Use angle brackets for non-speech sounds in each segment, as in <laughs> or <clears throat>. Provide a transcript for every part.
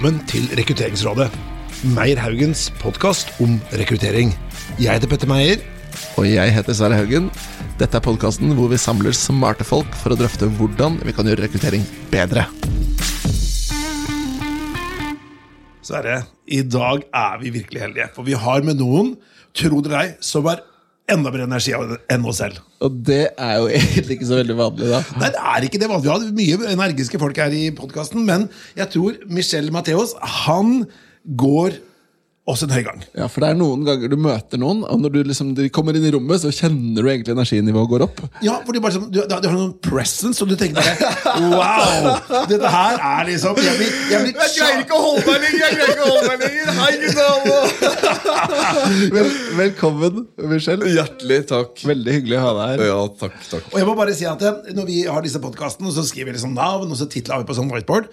velkommen til Rekrutteringsrådet. Meyer Haugens podkast om rekruttering. Jeg heter Petter Meyer. Og jeg heter Sverre Haugen. Dette er podkasten hvor vi samler smarte folk for å drøfte hvordan vi kan gjøre rekruttering bedre. Sverre, i dag er vi virkelig heldige, for vi har med noen, tro det ei, som har enda mer energi enn oss selv. Og det er jo <laughs> egentlig ikke så veldig vanlig, da. Nei, det er ikke det vanlige. Vi har mye energiske folk her i podkasten, men jeg tror Michel Mateos, han går også en høy gang. Ja, For det er noen ganger du møter noen, og når du liksom, de kommer inn i rommet, så kjenner du egentlig energinivået går opp. Ja, for du, bare, sånn, du, du har noen presence, og du tenker bare Wow! Dette her er liksom Jeg, blir, jeg, blir, jeg greier ikke å holde meg lenger! Jeg greier ikke å holde meg lenger Hei, gutta! <laughs> Vel, velkommen, Michelle. Hjertelig takk. Veldig hyggelig å ha deg her. Ja, takk, takk. Og jeg må bare si at eh, Når vi har disse podkastene, så skriver vi liksom navn og så titler vi på sånn whiteboard.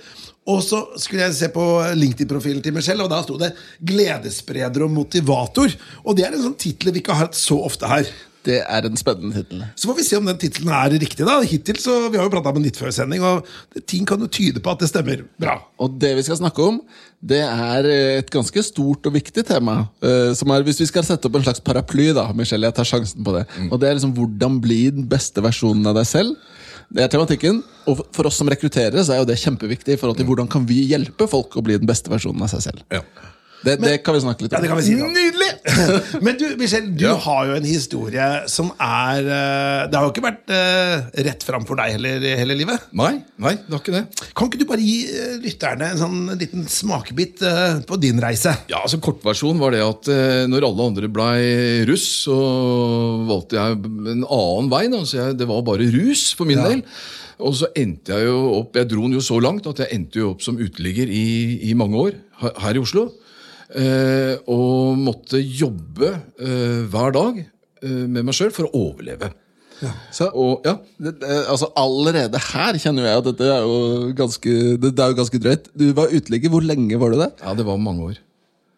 Og så skulle jeg se på LinkedIn-profilen til Michelle, og da sto det 'Gledesspreder og motivator'. Og det er en sånn tittel vi ikke har hatt så ofte her. Det er en spennende tittel. Så får vi se om den tittelen er riktig. da Hittil så Vi har jo prata med litt før sending, og ting kan jo tyde på at det stemmer bra. Og det vi skal snakke om, det er et ganske stort og viktig tema. eh, Som er, Hvis vi skal sette opp en slags paraply, da, Michelle, jeg tar sjansen på det. Og det er liksom hvordan bli den beste versjonen av deg selv. Det er tematikken. Og for oss som rekrutterere så er jo det kjempeviktig i forhold til hvordan kan vi hjelpe folk å bli den beste versjonen av seg selv. Ja. Det, det kan vi snakke litt om. Ja, det kan vi si da. Nydelig! <laughs> Men du, Michelle, du Ja. har jo en historie som er eh, Det har jo ikke vært uh, rett fram for deg heller i hele livet. Nei, nei, det har ikke det. Kan ikke du bare gi eh, lytterne en sånn liten smakebit uh, på din reise? Ja, altså Kortversjonen var det at uh, når alle andre blei russ, så valgte jeg en annen vei. Da, så jeg, det var bare rus for min Ja. del. Og så endte jeg jo opp Jeg dro den jo så langt at jeg endte jo opp som uteligger i, i mange år her i Oslo. Eh, og måtte jobbe eh, hver dag eh, med meg sjøl for å overleve. Så, Og ja, det, altså Allerede her kjenner jeg at dette er jo ganske, det, det er jo ganske drøyt. Du var uteligger. Hvor lenge var du det? ja, det var mange år.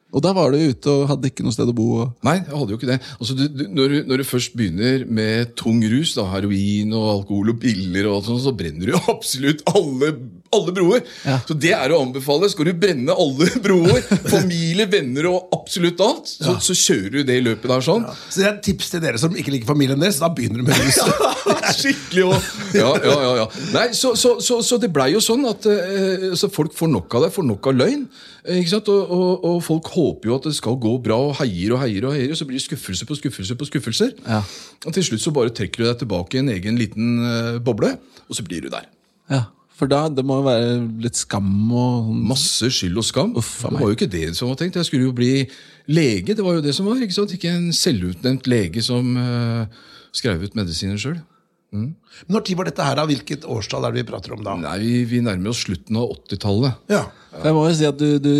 Og da var du ute og hadde ikke noe sted å bo. Og... Nei, jeg hadde jo ikke det. Altså, du, du, når, du, når du først begynner med tung rus, da, heroin og alkohol og piller, og sånt, så brenner du <laughs> absolutt alle, alle broer. Ja. Så det er å anbefale. Skal du brenne alle <laughs> broer, familie, venner og absolutt alt, så, så kjører du det i løpet der sånn. Så det er et tips til dere som ikke liker familien deres. Da begynner du med rus. <laughs> Skikkelig òg! Ja, ja, ja, ja. Nei, så, så, så, så det blei jo sånn at eh, så folk får nok av det, får nok av løgn. eh, Ikke sant? Og, og, og folk håper jo at det skal gå bra, og heier og heier, og heier, og så blir det skuffelse på skuffelse på skuffelser. Ja. Og til slutt så bare trekker du deg tilbake i en egen liten eh, boble, og så blir du der. Ja, For da det må jo være litt skam og Masse skyld og skam. Uff, det var jo ikke det som var tenkt. Jeg skulle jo bli lege. Det var jo det som var. ikke sant? Ikke en selvutnevnt lege som uh, skrev ut medisiner sjøl. Når tid var dette her da? Hvilket årstall er det vi prater om da? Nei, vi, vi nærmer oss slutten av 80-tallet. Ja. Jeg må jo si at du, du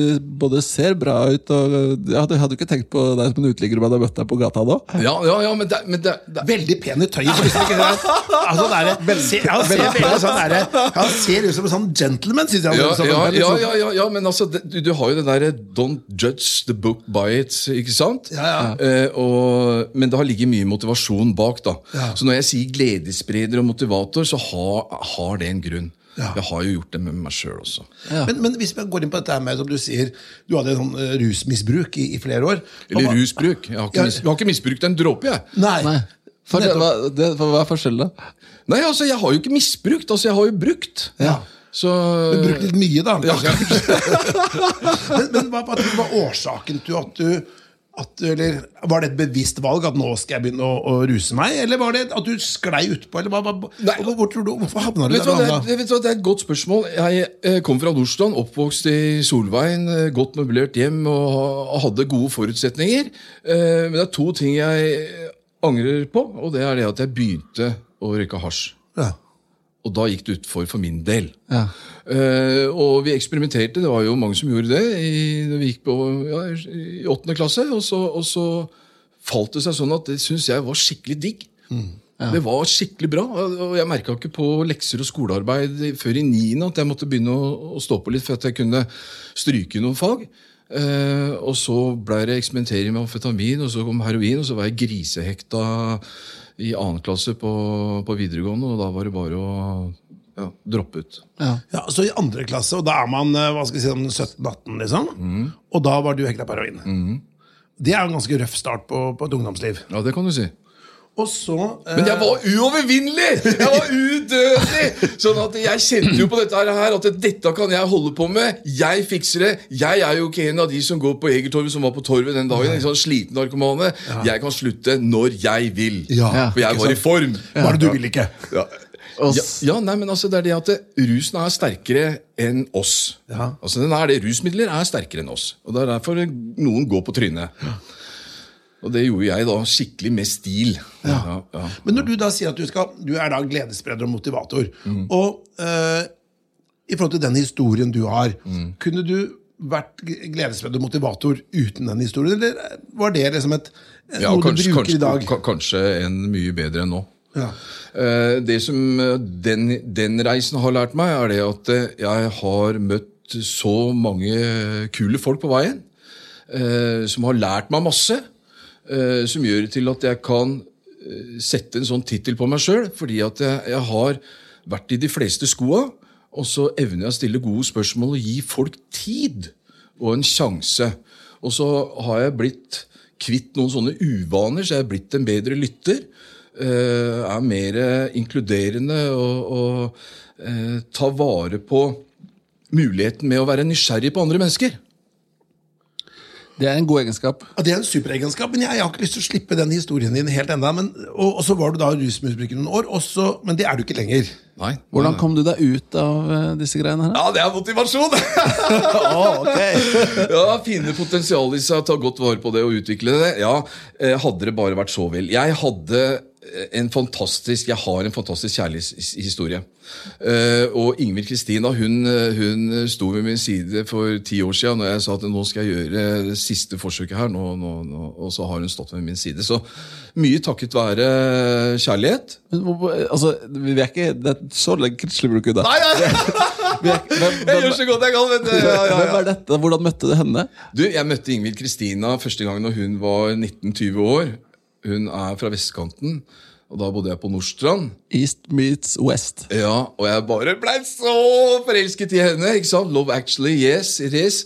både ser bra ut og ja, Du hadde jo ikke tenkt på deg som en uteligger om jeg hadde møtt deg på gata da? Ja, ja, ja, men det, men det, det Veldig pen i tøyet. ikke sant? Altså, det er, <laughs> han ser veldig sånn Han ser ut som en sånn gentleman, syns jeg. ja, Sånn, ja, liksom- ja, ja, ja, men altså, det, du, du har jo det derre 'don't judge the book by it', ikke sant? Ja, ja. Eh, og, men det har ligget mye motivasjon bak. da. Ja. Så når jeg sier gledesspreder og motivator, så har, har det en grunn. Ja. Jeg har jo gjort det med meg sjøl også. Ja. Men, men hvis vi går inn på dette her med, som du sier, du hadde sånn eh, rusmisbruk i, i flere år. Eller Hva- rusbruk. Jeg har ikke, mis, jeg har ikke misbrukt en dråpe, jeg. Nei. Nei. For, hva, det, for hva er forskjellen, da? Nei, altså, jeg har jo ikke misbrukt. Altså, jeg har jo brukt. Ja. Så Du brukte litt mye, da. Ja, <laughs> men men hva, hva var årsaken til at du, at eller, Var det et bevisst valg at nå skal jeg begynne å, å ruse meg? Eller var det at du sklei utpå? Eller hva, hva, Nei. hvor, hvor tror du, hvorfor havna du Vet hva, der? det, er, det er et godt spørsmål. Jeg eh, kom fra Nordstrand, oppvokst i Solveien, eh, godt møblert hjem og hadde gode forutsetninger. Eh, Men det er to ting jeg angrer på, og det er det at jeg begynte å røyke hasj. Ja. Og da gikk det utfor for min del. Ja. Uh, og vi eksperimenterte, det var jo mange som gjorde det i, vi gikk på ja, i åttende klasse. Og så, og så falt det seg sånn at det syns jeg var skikkelig digg. Det var skikkelig bra. og Jeg merka ikke på lekser og skolearbeid før i niende at jeg måtte begynne å, å stå på litt for at jeg kunne stryke noen fag. Uh, og så ble det eksperimentering med amfetamin, og så kom heroin, og så var jeg grisehekta i annen klasse på, på videregående, og da var det bare å ja. Droppe ut. Ja. Ja, Så i andre klasse, og da er man eh, hva skal jeg si, sånn 17-18, liksom. Og da var du hekta på heroin. Det er jo en ganske røff start på, på et ungdomsliv. Ja, det kan du si. Og så eh, Men jeg var uovervinnelig! Jeg var udødelig! Sånn at jeg kjente jo på dette her at dette kan jeg holde på med. Jeg fikser det. Jeg er jo ikke en av de som går på Egertorvet, som var på Torvet den dagen. En sånn sliten narkomane. Jeg kan slutte når jeg vil. Ja, For jeg var i form. Ja. Bare du vil ikke. Ja. Ja, ja, nei, men altså det er det at det, rusen er sterkere enn oss. Ja. Altså den er det, Rusmidler er sterkere enn oss. Og Det er derfor noen går på trynet. Og det gjorde jeg da skikkelig med stil. Ja. Ja, Men når du da sier at du, skal, du er da gledesspreder og motivator, Mm. og eh, i forhold til den historien du har, Mm. kunne du vært gledesspreder og motivator uten den historien, eller var det liksom et Ja, noe kanskje, du bruker kanskje, i dag? kanskje en mye bedre enn nå. Ja. Eh, Det som eh, den, den reisen har lært meg, er det at jeg har møtt så mange kule folk på veien. eh, Som har lært meg masse. Eh, Som gjør til at jeg kan eh, sette en sånn tittel på meg sjøl. Fordi at jeg, jeg har vært i de fleste skoa, og så evner jeg å stille gode spørsmål og gi folk tid og en sjanse. Og så har jeg blitt kvitt noen sånne uvaner, så jeg er blitt en bedre lytter. eh, er mer inkluderende og, og tar vare på muligheten med å være nysgjerrig på andre mennesker. Det er en god egenskap. Ja, Det er en superegenskap, men jeg, jeg har ikke lyst til å slippe den historien din helt enda. Men, og, og så var du da rusmisbruker noen år, så- men det er du ikke lenger. Nei. Hvordan kom du deg ut av eh, disse greiene her? Ja, det er motivasjon! <laughs> <laughs> Ok. ja, Finne potensial i seg, ta godt vare på det og utvikle det. Ja, eh, Hadde det bare vært så vel. Jeg hadde en fantastisk, jeg har en fantastisk kjærlighetshistorie. Eh, og Ingvild Kristina hun, eh, hun sto ved min side for ti år siden når jeg sa at nå skal jeg gjøre det siste forsøket her. Nå, nå, nå, og så har hun stått ved min side. Så mye takket være kjærlighet. Men, altså, vi er ikke, det er så lenge bruker du det. Nei, nei, <laughs> Hvem, jeg gjør så godt jeg kan! vet du. Ja, ja, hvem er dette? Hvordan møtte du henne? Du, Jeg møtte Ingvild Kristina første gang når hun var 19-20 år. Hun er fra vestkanten, og da bodde jeg på Nordstrand. East meets West. Ja, Og jeg bare blei så forelsket i henne. ikke sant? Love actually, yes, it is.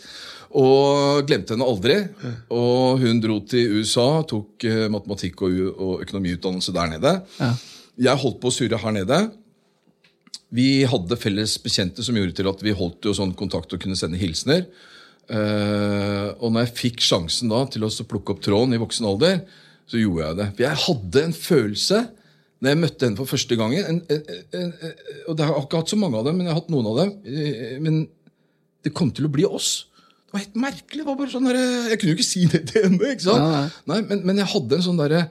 Og glemte henne aldri. Og hun dro til USA, tok eh, matematikk og økonomiutdannelse der nede. Ja. Jeg holdt på å surre her nede. Vi hadde felles bekjente som gjorde til at vi holdt jo sånn kontakt og kunne sende hilsener. Eh, og når jeg fikk sjansen da til å plukke opp tråden i voksen alder, så gjorde jeg det. For jeg hadde en følelse når jeg møtte henne for første gangen en, en, en, en, Og jeg har ikke hatt så mange av dem, men jeg har hatt noen av dem. eh, Men det kom til å bli oss. Det var helt merkelig. var bare sånn der, Jeg kunne jo ikke si det til henne. ikke sant? Nei, nei. men, men jeg hadde en sånn derre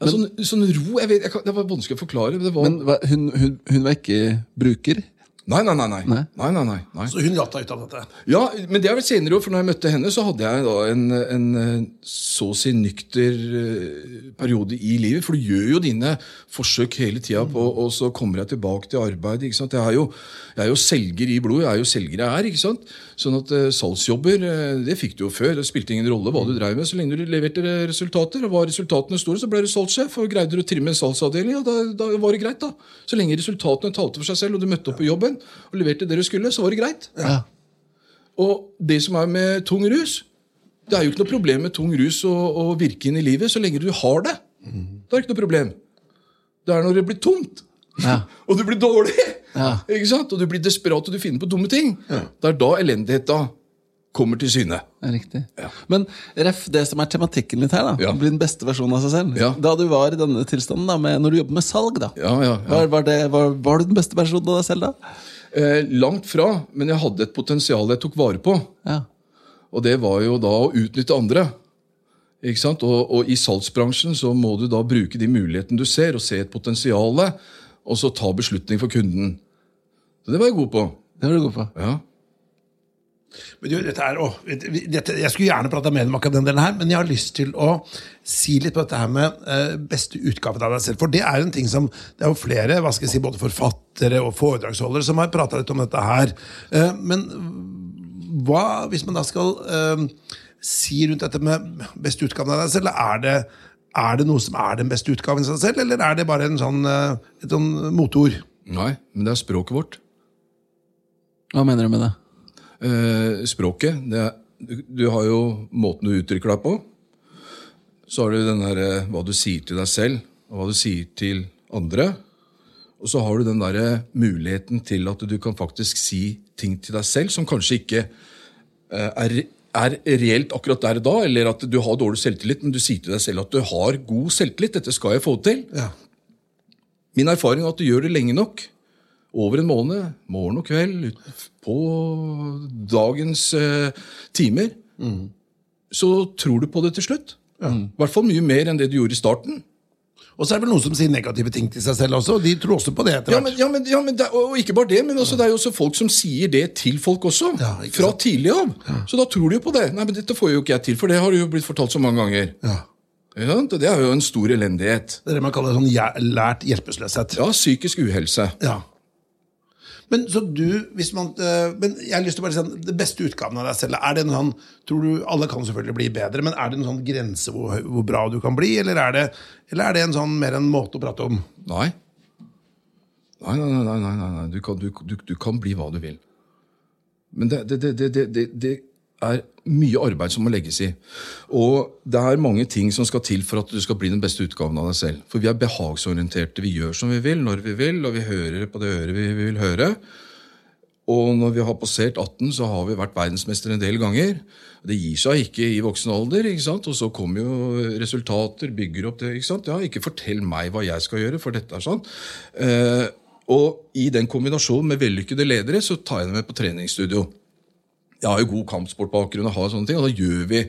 ja, sånn, sånn ro jeg vet, jeg Det var vanskelig å forklare. Var, Men hun, hun, hun var ikke bruker? Nei, nei, nei, nei. Nei. nei, nei. Så hun latta ut av dette. Ja, men det er vel senere for når jeg møtte henne, så hadde jeg da en, en så å si nykter eh, periode i livet. For du gjør jo dine forsøk hele tida og så kommer jeg tilbake til arbeid. ikke sant? Jeg er jo, jeg er jo selger i blod, jeg er jo selger jeg er. ikke sant? Sånn at eh, salgsjobber, eh, det fikk du jo før. Det spilte ingen rolle hva du drev med, så lenge du leverte resultater. Og var resultatene store, så ble du salgssjef, og greide du å trimme en salgsavdeling, og da, da var det greit, da. Så lenge resultatene talte for seg selv, og du møtte opp på jobben og leverte det du skulle, så var det greit. Ja. Og det som er med tung rus Det er jo ikke noe problem med tung rus å, virke inn i livet så lenge du har det. Da er det ikke noe problem. Det er når det blir tomt, Ja. <laughs> og du blir dårlig, Ja. ikke sant? og du blir desperat og du finner på dumme ting. Det er da elendigheta kommer til syne. Er riktig. Men ref, det som er tematikken litt her, da Ja. bli den beste versjonen av seg selv. Ja. Da du var i denne tilstanden, da, med, når du jobber med salg, da Ja, ja, ja. Var, var, det, var, var du den beste versjonen av deg selv da? Eh, langt fra, men jeg hadde et potensial jeg tok vare på. Ja. Og det var jo da å utnytte andre. Ikke sant? Og, og i salgsbransjen så må du da bruke de mulighetene du ser, og se et potensial, og så ta beslutning for kunden. Så det var jeg god på. Det var du god på. Ja. Men du, dette er, å, dette, jeg skulle gjerne prata mer om akkurat den delen her, men jeg har lyst til å si litt på dette her med eh, beste utgaven av deg selv. For det er en ting som Det er jo flere, hva skal jeg si, både forfattere og foredragsholdere, som har prata litt om dette her. Eh, men hva, hvis man da skal eh, si rundt dette med beste utgaven av deg selv, er det, er det noe som er den beste utgaven av seg selv, eller er det bare en sånn, eh, et sånn motord? Nei, men det er språket vårt. Hva mener du med det? Eh, språket det er, du, du har jo måten du uttrykker deg på. Så har du den der, eh, hva du sier til deg selv, og hva du sier til andre. Og så har du den der eh, muligheten til at du kan faktisk si ting til deg selv som kanskje ikke eh, er, er reelt akkurat der og da, eller at du har dårlig selvtillit, men du sier til deg selv at du har god selvtillit. Dette skal jeg få til. Ja. Min erfaring er at du gjør det lenge nok, over en måned, morgen og kveld, på dagens eh, timer, så tror du på det til slutt. I hvert fall mye mer enn det du gjorde i starten. Og så er det vel noen som sier negative ting til seg selv også, og de tror også på det etter Ja, men, ja, men, ja, men og ikke bare det, men også, det er jo også folk som sier det til folk også. Ja, fra tidlig av. Så da tror de jo på det. Nei, men dette får jo ikke jeg til, for det har jo blitt fortalt så mange ganger. Ja. Og Det er jo en stor elendighet. Det er det man kaller sånn lært hjelpeløshet. Ja, psykisk uhelse. Ja. Men så du, hvis man eh, Men jeg har lyst til å bare si det beste utgaven av deg selv, er det en sånn Tror du Alle kan selvfølgelig bli bedre, men er det en sånn grense hvor, hvor bra du kan bli, eller er det, eller er det en sånn mer en måte å prate om? Nei. Nei, nei, nei, nei, nei. Du, kan, du, du, du kan bli hva du vil. Men det, det, det, det er mye arbeid som må legges i. Og det er mange ting som skal til for at du skal bli den beste utgaven av deg selv. For vi er behagsorienterte. Vi gjør som vi vil, når vi vil, og vi hører på det øret vi vil høre. Og når vi har passert 18, så har vi vært verdensmester en del ganger. Det gir seg ikke i voksen alder, ikke sant? og så kommer jo resultater, bygger opp det. ikke sant? Ja, Ikke fortell meg hva jeg skal gjøre, for dette er sånn. Eh, og i den kombinasjonen med vellykkede ledere, så tar jeg dem med på treningsstudio. Jeg har jo god kampsportbakgrunn og har sånne ting, og da gjør vi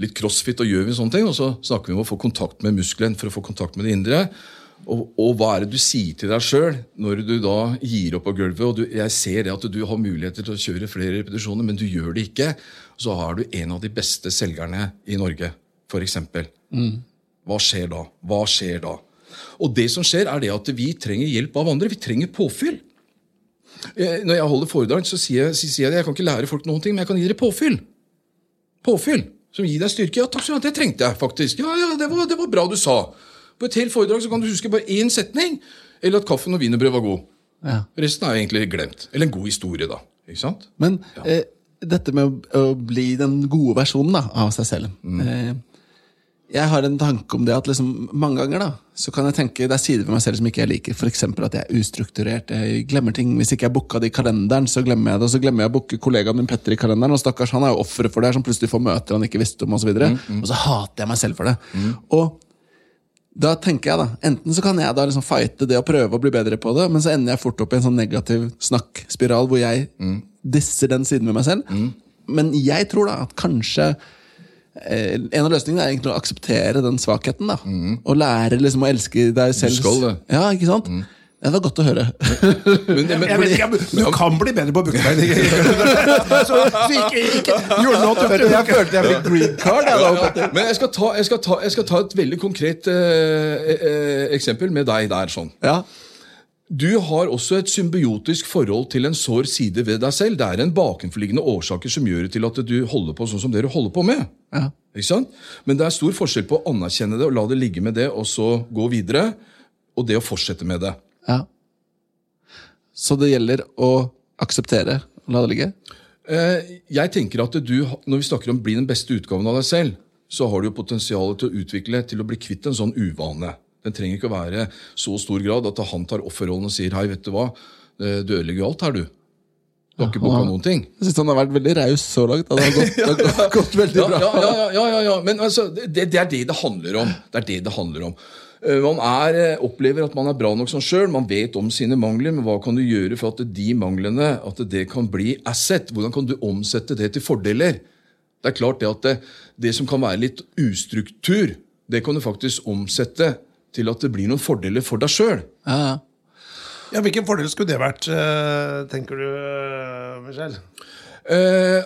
litt crossfit og gjør vi sånne ting, og så snakker vi om å få kontakt med muskelen for å få kontakt med det indre. Og, og hva er det du sier til deg sjøl når du da gir opp på gulvet? og du, Jeg ser det at du har muligheter til å kjøre flere repetisjoner, men du gjør det ikke. Så er du en av de beste selgerne i Norge, f.eks. Hva skjer da? Hva skjer da? Og det som skjer, er det at vi trenger hjelp av andre. Vi trenger påfyll. Når jeg holder foredrag, så sier jeg, så sier jeg det. Jeg kan ikke lære folk noen ting, men jeg kan gi dere påfyll. Påfyll som gir deg styrke. Ja, takk skal du ha, det trengte jeg faktisk. Ja, ja, det var, det var bra du sa. På et helt foredrag så kan du huske bare én setning, eller at kaffen og wienerbrød var god. Ja. Resten er egentlig glemt. Eller en god historie, da. Ikke sant? Men eh, dette med å, bli den gode versjonen da, av seg selv eh, Jeg har en tanke om det at liksom, mange ganger da, så kan jeg tenke det er sider ved meg selv som ikke jeg liker. F.eks. at jeg er ustrukturert. Jeg glemmer ting. Hvis ikke jeg booka det i kalenderen, så glemmer jeg det. Og så glemmer jeg å booke kollegaen min Petter i kalenderen. Og stakkars, han er jo offeret for det, som plutselig får møter han ikke visste om. Og så, videre. og så hater jeg meg selv for det. Og da tenker jeg da, Enten så kan jeg da liksom fighte det og prøve å bli bedre på det, men så ender jeg fort opp i en sånn negativ snakkspiral hvor jeg disser den siden ved meg selv. Men jeg tror da at kanskje en av løsningene er egentlig å akseptere den svakheten. da Og lære liksom å elske deg selv. skal det. Ja, ikke sant? Det var godt å høre. <laughs> Men, men, Jeg vet ikke, Du kan bli bedre på deg. <laughs> Så, så ikke, ikke gjør noe tøft. jeg følte jeg fikk green card. Jeg, da, men jeg skal, ta, jeg, skal ta, jeg skal ta et veldig konkret eh, eh, eksempel med deg der. sånn. Ja. Du har også et symbiotisk forhold til en sår side ved deg selv. Det er en bakenforliggende årsaker som gjør det til at du holder på sånn som det du holder på med. Ja. Ikke sant? Men det er stor forskjell på å anerkjenne det og la det ligge med det, og så gå videre, og det å fortsette med det. ja. Så det gjelder å akseptere. La det ligge. Eh, Jeg tenker at du, Når vi snakker om å bli den beste utgaven av deg selv, så har du jo potensial til å utvikle til å bli kvitt en sånn uvane. Den trenger ikke å være så stor grad at han tar offerrollen og sier hei, vet du hva, Eh, du ødelegger jo alt her, du. Du har ikke booka noen ting. Jeg syns han har vært veldig raus så langt. Det har gått, det har gått, gått veldig bra. ja, ja, ja, ja, ja. Men altså, det, det er det det handler om. Det er det det handler om. Eh, Man er, eh, opplever at man er bra nok som sjøl, man vet om sine mangler, men hva kan du gjøre for at de manglene at det kan bli asset? Hvordan kan du omsette det til fordeler? Det er klart det at det, det som kan være litt ustruktur, det kan du faktisk omsette til at det blir noen fordeler for deg sjøl. Ja, ja. Ja, Hvilken fordel skulle det vært, eh, tenker du, Michelle? Michel? Eh,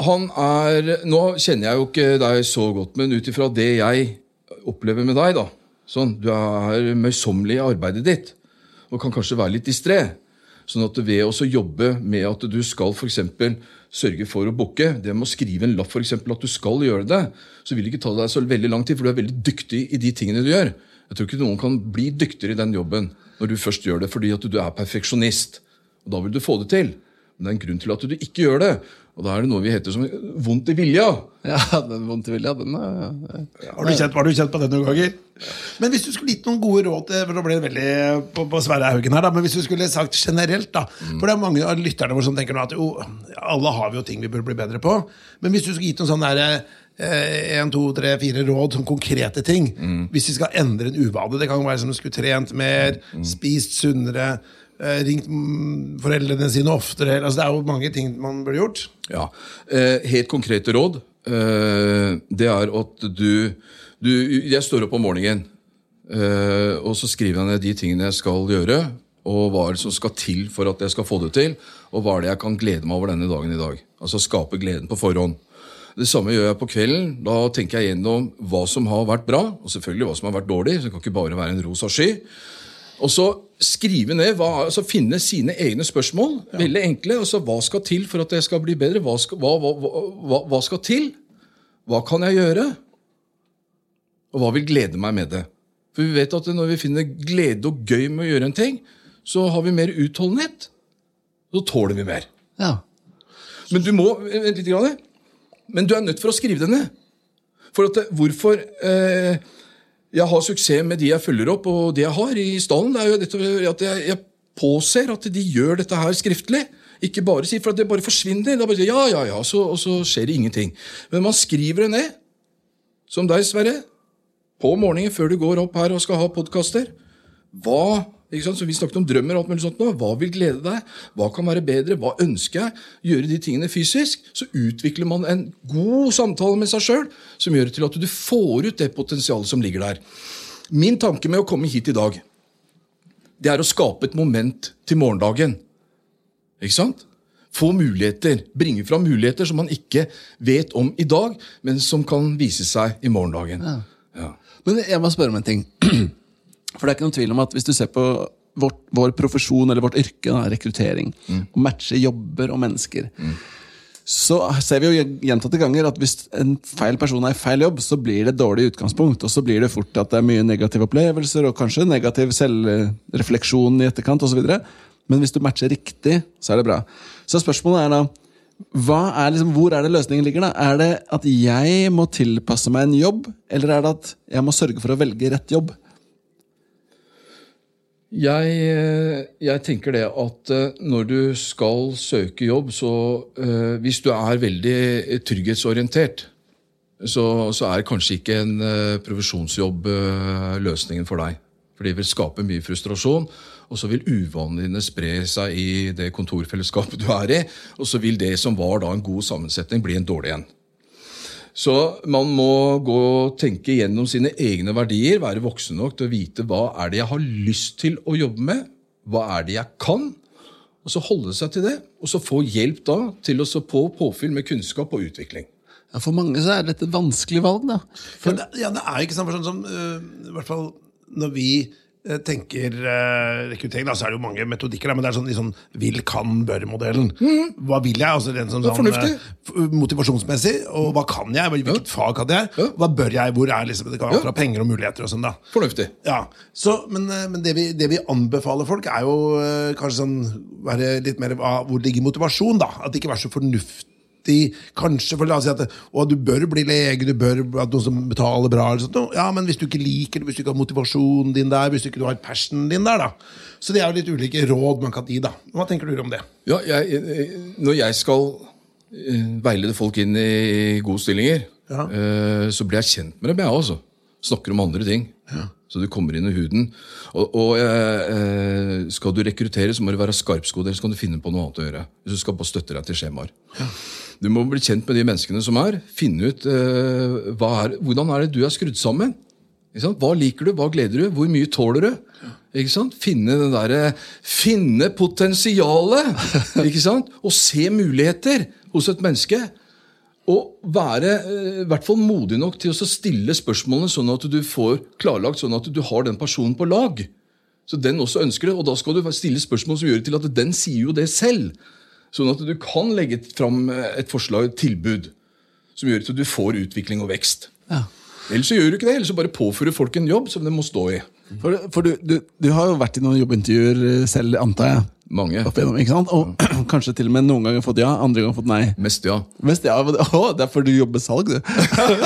han er Nå kjenner jeg jo ikke deg så godt, men ut ifra det jeg opplever med deg, da sånn, Du er møysommelig i arbeidet ditt og kan kanskje være litt distré. Sånn at ved å jobbe med at du skal for eksempel sørge for å booke, det med å skrive en lapp for eksempel at du skal gjøre det, så vil det ikke ta deg så veldig lang tid, for du er veldig dyktig i de tingene du gjør. Jeg tror ikke noen kan bli dyktigere i den jobben når du først gjør det fordi at du er perfeksjonist. Og Da vil du få det til. Men det er en grunn til at du ikke gjør det. Og da er det noe vi heter som vondt i vilja. Ja, den vondt i vilja, den er Har du kjent, har du kjent på det noen ganger? Men hvis du skulle gitt noen gode råd til- for Nå ble det veldig på, på Sverre Haugen her, da, men hvis du skulle sagt generelt, da For det er mange av lytterne våre som tenker nå at jo, alle har vi jo ting vi burde bli bedre på. Men hvis du skulle gitt noen sånne der, eh, en, to, tre, fire råd, som konkrete ting Hvis vi skal endre en uvane Det kan være som du skulle trent mer, spist sunnere, eh, ringt mm, foreldrene sine oftere altså Det er jo mange ting man burde gjort. Ja. Eh, helt konkrete råd. Eh, det er at du, du Jeg står opp om morgenen, eh, og så skriver jeg ned de tingene jeg skal gjøre. Og hva er det som skal til for at jeg skal få det til, og hva er det jeg kan glede meg over denne dagen i dag. Altså skape gleden på forhånd. Det samme gjør jeg på kvelden. Da tenker jeg gjennom hva som har vært bra, og selvfølgelig hva som har vært dårlig. Så det kan ikke bare være en rosa sky. Og så skrive ned, hva, altså finne sine egne spørsmål. Veldig enkle. altså Hva skal til for at jeg skal bli bedre? Hva skal, hva, hva, hva skal til? Hva kan jeg gjøre? Og hva vil glede meg med det? For vi vet at når vi finner glede og gøy med å gjøre en ting, så har vi mer utholdenhet. Så tåler vi mer. Ja. Men du må Vent litt. Grann, men du er nødt for å skrive det ned. For at, hvorfor eh, jeg har suksess med de jeg følger opp, og de jeg har i stallen, det er jo dette at jeg, jeg påser at de gjør dette her skriftlig. Ikke bare si, for at det bare forsvinner. Da bare ja, ja, ja, så, og så skjer det ingenting. Men man skriver det ned. Som deg, Sverre. På morgenen før du går opp her og skal ha podkaster. Hva? Så Vi snakket om drømmer og alt mulig sånt nå. Hva vil glede deg? Hva kan være bedre? Hva ønsker jeg? Gjøre de tingene fysisk. Så utvikler man en god samtale med seg sjøl som gjør til at du får ut det potensialet som ligger der. Min tanke med å komme hit i dag, det er å skape et moment til morgendagen. Ikke sant? Få muligheter. Bringe fram muligheter som man ikke vet om i dag, men som kan vise seg i morgendagen. Ja. Men jeg må spørre om en ting. <clears throat> For det er ikke noen tvil om at hvis du ser på vårt, vår profesjon eller vårt yrke, da, rekruttering, og matcher jobber og mennesker, så ser vi jo gjentatte ganger at hvis en feil person er i feil jobb, så blir det et dårlig utgangspunkt. Og så blir det fort at det er mye negative opplevelser og kanskje negativ selvrefleksjon i etterkant osv. Men hvis du matcher riktig, så er det bra. Så spørsmålet er da er liksom, Hvor er det løsningen ligger? da? Er det at jeg må tilpasse meg en jobb, eller er det at jeg må sørge for å velge rett jobb? Jeg, eh, jeg tenker det at eh, når du skal søke jobb, så eh, hvis du er veldig trygghetsorientert, så, så er kanskje ikke en provisjonsjobb løsningen for deg. For det vil skape mye frustrasjon, og så vil uvanene dine spre seg i det kontorfellesskapet du er i, og så vil det som var da en god sammensetning, bli en dårlig en. Så man må gå og tenke gjennom sine egne verdier, være voksen nok til å vite hva er det jeg har lyst til å jobbe med, hva er det jeg kan, og så holde seg til det, og så få hjelp da til å så få påfyll med kunnskap og utvikling. Ja, For mange så er dette et vanskelig valg. da. For det, ja, det er ikke sånn, for sånn som uh, I hvert fall når vi tenker øh, rekruttering, da, så er det jo mange metodikker, men det er sånn, i sånn vil-kan-bør-modellen. Hva vil jeg? altså den som sånn, øh, Motivasjonsmessig. Og hva kan jeg? Hvilket fag kan jeg? Ja. Hva bør jeg? Hvor er liksom, Det kan være Ja. fra penger og muligheter og sånn. da Fornuftig. ja, så, Men, øh, men det, vi, det vi anbefaler folk, er jo kanskje sånn være litt mer Hvor ligger motivasjon, da? At det ikke er så fornuftig Kanskje, for la oss si at å, du bør bli lege, du bør ha noen som betaler bra. Eller sånt, ja, Men hvis du ikke liker det, hvis du ikke har motivasjonen din der, hvis du ikke har passionen din der, da. Så det er jo litt ulike råd man kan gi, da. Hva tenker du om det? Ja, jeg, eh, når jeg skal eh, veilede folk inn i gode stillinger, Ja. eh, så blir jeg kjent med dem, jeg også. Snakker om andre ting. Så du kommer inn i huden. Og, og eh, eh, skal du rekruttere, så må du være skarpskodd, ellers kan du finne på noe annet å gjøre. Hvis du skal bare støtte deg til skjemaer. Du må bli kjent med de menneskene som er. Finne ut eh, hva er, hvordan er det du er skrudd sammen. Hva liker du, hva gleder du, hvor mye tåler du? Ikke sant? Finne det derre Finne potensialet! Ikke sant? Og se muligheter hos et menneske. Og være eh, i hvert fall modig nok til å stille spørsmålene sånn at du får klarlagt sånn at du har den personen på lag. Så den også ønsker det, og da skal du stille spørsmål som gjør det til at den sier jo det selv. Sånn at du kan legge fram eh, et forslag, et tilbud, som gjør at du får utvikling og vekst. Ja. Ellers så gjør du ikke det, ellers så bare påfører folk en jobb som de må stå i. For, for du, du, du har jo vært i noen jobbintervjuer eh, selv, antar jeg. Mange. Opp igjennom, ikke sant? Og <clears throat> kanskje til og med noen ganger fått ja, andre ganger fått nei. Mest, ja. Mest ja, men, å, Det er fordi du jobber salg, du.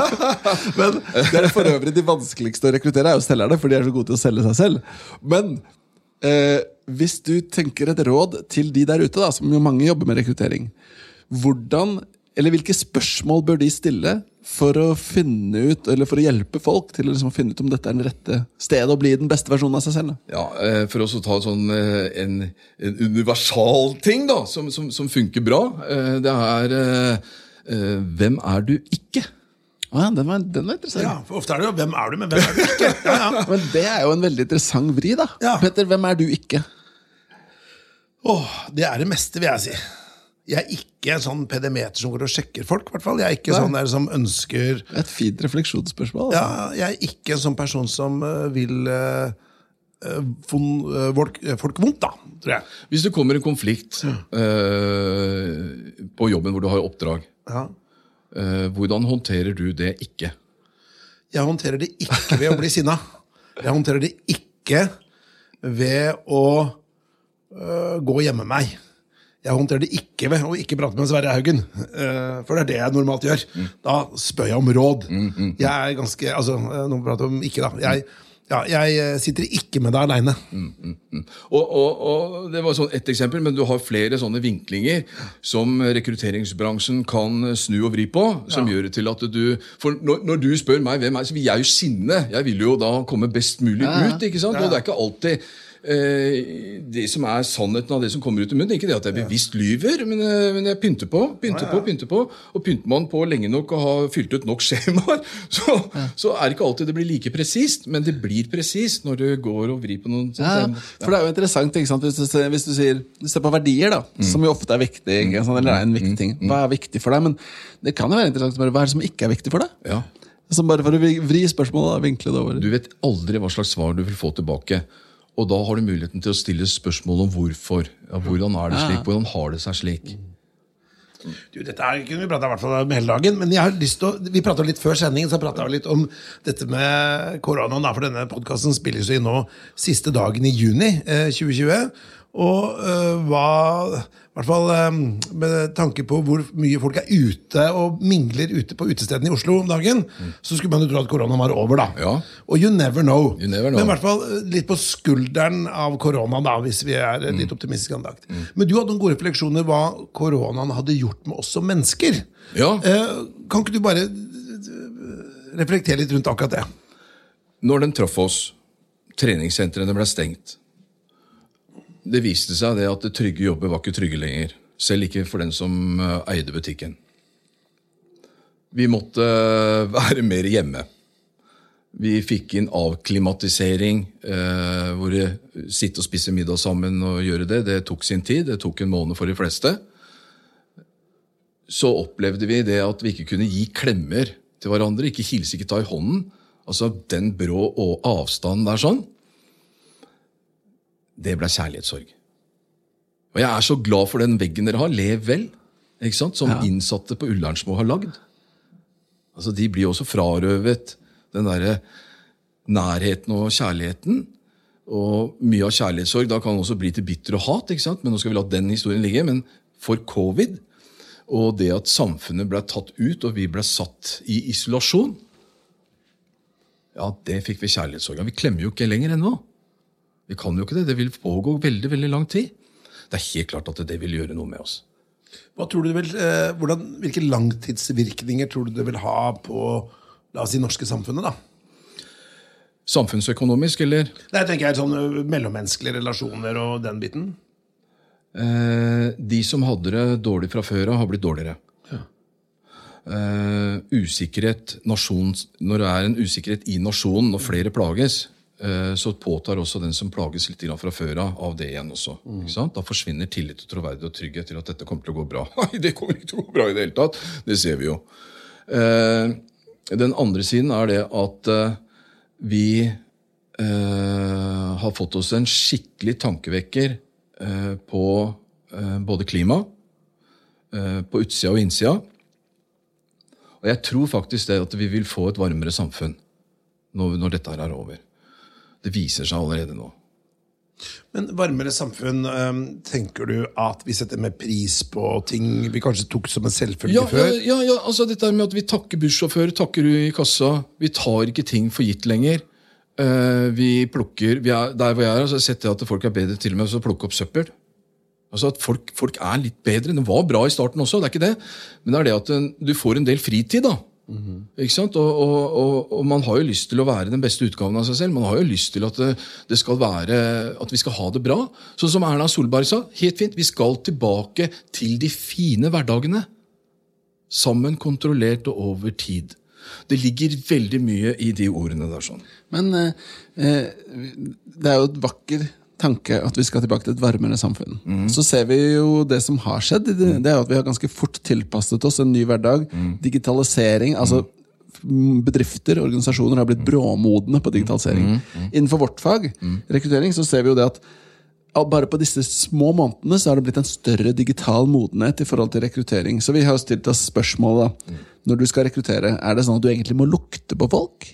<laughs> men det er for øvrig de vanskeligste å rekruttere, er jo selgerne, for de er så gode til å selge seg selv. Men eh, hvis du tenker et råd til de der ute, da, som jo mange jobber med rekruttering, hvordan, eller hvilke spørsmål bør de stille for å finne ut, eller for å hjelpe folk til å liksom finne ut om dette er den rette stedet å bli den beste versjonen av seg selv? Da? Ja, eh, For å ta sånn, eh, en, en universal ting da, som, som, som funker bra, eh, det er Hvem er du ikke? Ja, den, var, den var interessant. Ja, for Ofte er det jo 'hvem er du', men hvem er du ikke? <laughs> Ja, ja. Men det er jo en veldig interessant vri, da. Ja. Petter, hvem er du ikke? Åh, det er det meste, vil jeg si. Jeg er ikke sånn pedemeter som går og sjekker folk. hvert fall. Jeg er ikke Nei. sånn der som ønsker er Et fint refleksjonsspørsmål. Altså. Ja, jeg er ikke en sånn person som uh, vil uh, folk, uh, folk vondt, da, tror jeg. Hvis det kommer en konflikt eh, på jobben hvor du har oppdrag, Ja. eh, hvordan håndterer du det ikke? Jeg håndterer det ikke ved å bli sinna. Jeg håndterer det ikke ved å gå og gjemme meg. Jeg håndterer det ikke ved å ikke prate med Sverre Haugen. øh, for det er det jeg normalt gjør. Da spør jeg om råd. Jeg er ganske Altså, øh, nå prater vi om ikke, da. Jeg, ja, jeg øh, sitter ikke med deg aleine. Og, og, og Det var sånn ett eksempel, men du har flere sånne vinklinger som rekrutteringsbransjen kan snu og vri på. Som gjør det til at du For når, når du spør meg hvem er så vil jeg jo sinne. Jeg vil jo da komme best mulig Ja, ja. ut. ikke sant? Og det er ikke alltid eh, det som er sannheten av det som kommer ut i munnen. Ikke det at jeg bevisst lyver, men, eh, men jeg pynter på. pynter på, pynter på, Og pynter man på lenge nok og har fylt ut nok <laughs> skjemaer, så, så er det ikke alltid det blir like presist, men det blir presist når du går og vrir på noen Ja, for det er jo interessant ikke sant? Hvis, du, ser- hvis du sier du ser på verdier, da, som jo ofte er viktig. Ikke sant? Eller er en viktig ting Hva er viktig for deg? Men det kan jo være interessant å spørre hva er det som ikke er viktig for deg? Ja. Som bare for å vri spørsmålet og vinkle det over. Du vet aldri hva slags svar du vil få tilbake. Og da har du muligheten til å stille spørsmål om hvorfor. Ja, hvordan er det slik? Hvordan har det seg slik? Du, dette her kunne vi prata om hele dagen, men jeg har lyst til å, vi prata litt før sendingen så prata litt om dette med koronaen. For denne podkasten spilles jo inn nå siste dagen i juni eh, 2020. Og eh, hva I hvert fall eh, med tanke på hvor mye folk er ute og mingler ute på utestedene i Oslo om dagen, så skulle man jo tro at koronaen var over, da. Ja. Og you never know. You never know. Men i hvert fall eh, litt på skulderen av korona, da, hvis vi er mm. litt optimistiske andakt. Men du hadde noen gode refleksjoner hva koronaen hadde gjort med oss som mennesker. Ja. Uh, kan ikke du bare reflektere litt rundt akkurat det? Når den traff oss, treningssentrene ble stengt, det viste seg det at trygge jobber var ikke trygge lenger. Selv ikke for den som eh, eide butikken. Vi måtte eh, <laughs> være mer hjemme. Vi fikk inn avklimatisering, eh, hvor det sitte og spise middag sammen og gjøre det. Det tok sin tid. Det tok en måned for de fleste. Så opplevde vi det at vi ikke kunne gi klemmer til hverandre. Ikke hilse, ikke ta i hånden. Altså den brå avstanden der sånn. Det ble kjærlighetssorg. Og jeg er så glad for den veggen dere har. Lev vel. Ikke sant? Som innsatte på Ullernsmo har lagd. Altså, De blir også frarøvet den derre nærheten og kjærligheten. Og mye av kjærlighetssorg da kan også bli til bitter og hat. ikke sant? Men nå skal vi la den historien ligge. Men for covid og det at samfunnet ble tatt ut, og vi ble satt i isolasjon, ja, det fikk vi kjærlighetssorg av. Vi klemmer jo ikke lenger ennå. Vi kan jo ikke det. Det vil pågå veldig veldig lang tid. Det er helt klart at det vil gjøre noe med oss. Hva tror du vil, eh, hvordan, hvilke langtidsvirkninger tror du det vil ha på la oss si, norske samfunnet? da? Samfunnsøkonomisk, eller? Nei, jeg tenker jeg sånn Mellommenneskelige relasjoner og den biten. Eh, de som hadde det dårlig fra før av, har blitt dårligere. Eh, usikkerhet nasjons, Når det er en usikkerhet i nasjonen, når flere plages, så påtar også den som plages litt fra før av, av det igjen også. Sant? Da forsvinner tillit og troverdighet og trygghet til at dette kommer til å gå bra. <laughs> Nei, det kommer ikke til å gå bra i det hele tatt. Det ser vi jo. Eh, den andre siden er det at eh, vi eh, har fått oss en skikkelig tankevekker eh, på eh, både klima, eh, på utsida og innsida. Og jeg tror faktisk det at vi vil få et varmere samfunn når, når dette her er over. Det viser seg allerede nå. Men varmere samfunn, tenker du at vi setter mer pris på ting vi kanskje tok som en selvfølge Ja, før? ja, ja, altså dette med at vi takker bussjåfører, takker du i kassa. Vi tar ikke ting for gitt lenger. Eh, vi plukker, vi er, Der hvor jeg er, så har jeg sett at folk er bedre til og med til å plukke opp søppel. Altså at folk, folk er litt bedre. Det var bra i starten også, det er ikke det. Men det er det at du får en del fritid, da. Ikke sant? Og, og, og, og man har jo lyst til å være den beste utgaven av seg selv. Man har jo lyst til at det, det skal være, at vi skal ha det bra. Sånn som Erna Solberg sa. Helt fint, vi skal tilbake til de fine hverdagene. Sammen, kontrollert og over tid. Det ligger veldig mye i de ordene der. sånn. Men eh, eh, det er jo et vakker tanke at vi skal tilbake til et varmere samfunn. Så ser vi jo det som har skjedd. Det, det er jo at vi har ganske fort tilpasset oss en ny hverdag. Digitalisering. altså mm, Bedrifter organisasjoner har blitt bråmodne på digitalisering. Innenfor vårt fag, rekruttering, så ser vi jo det at bare på disse små månedene så har det blitt en større digital modenhet i forhold til rekruttering. Så vi har jo stilt oss spørsmålet da. Når du skal rekruttere, er det sånn at du egentlig må lukte på folk?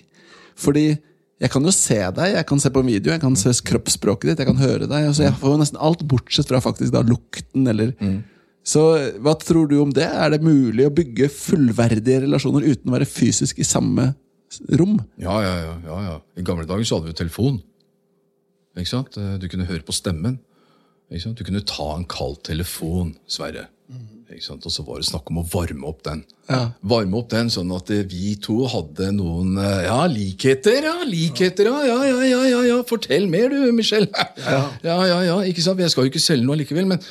Fordi jeg kan jo se deg, jeg kan se på en video, jeg kan se kroppsspråket ditt, jeg kan høre deg. Altså jeg får jo nesten alt bortsett fra faktisk da lukten eller Så hva tror du om det? Er det mulig å bygge fullverdige relasjoner uten å være fysisk i samme rom? Ja, ja, ja, ja, ja. I gamle dager så hadde vi jo telefon. Ikke sant? Eh, Du kunne høre på stemmen. Ikke sant? Du kunne ta en kald telefon, Sverre. Sant? Og så var det snakk om å varme opp den. Ja. Varme opp den Sånn at vi to hadde noen eh, ja, likheter. Ja, likheter, ja, ja, ja, ja, ja, ja. Fortell mer, du, Michelle. Ja, <laughs> ja, ja, ikke sant? Jeg skal jo ikke selge noe likevel, men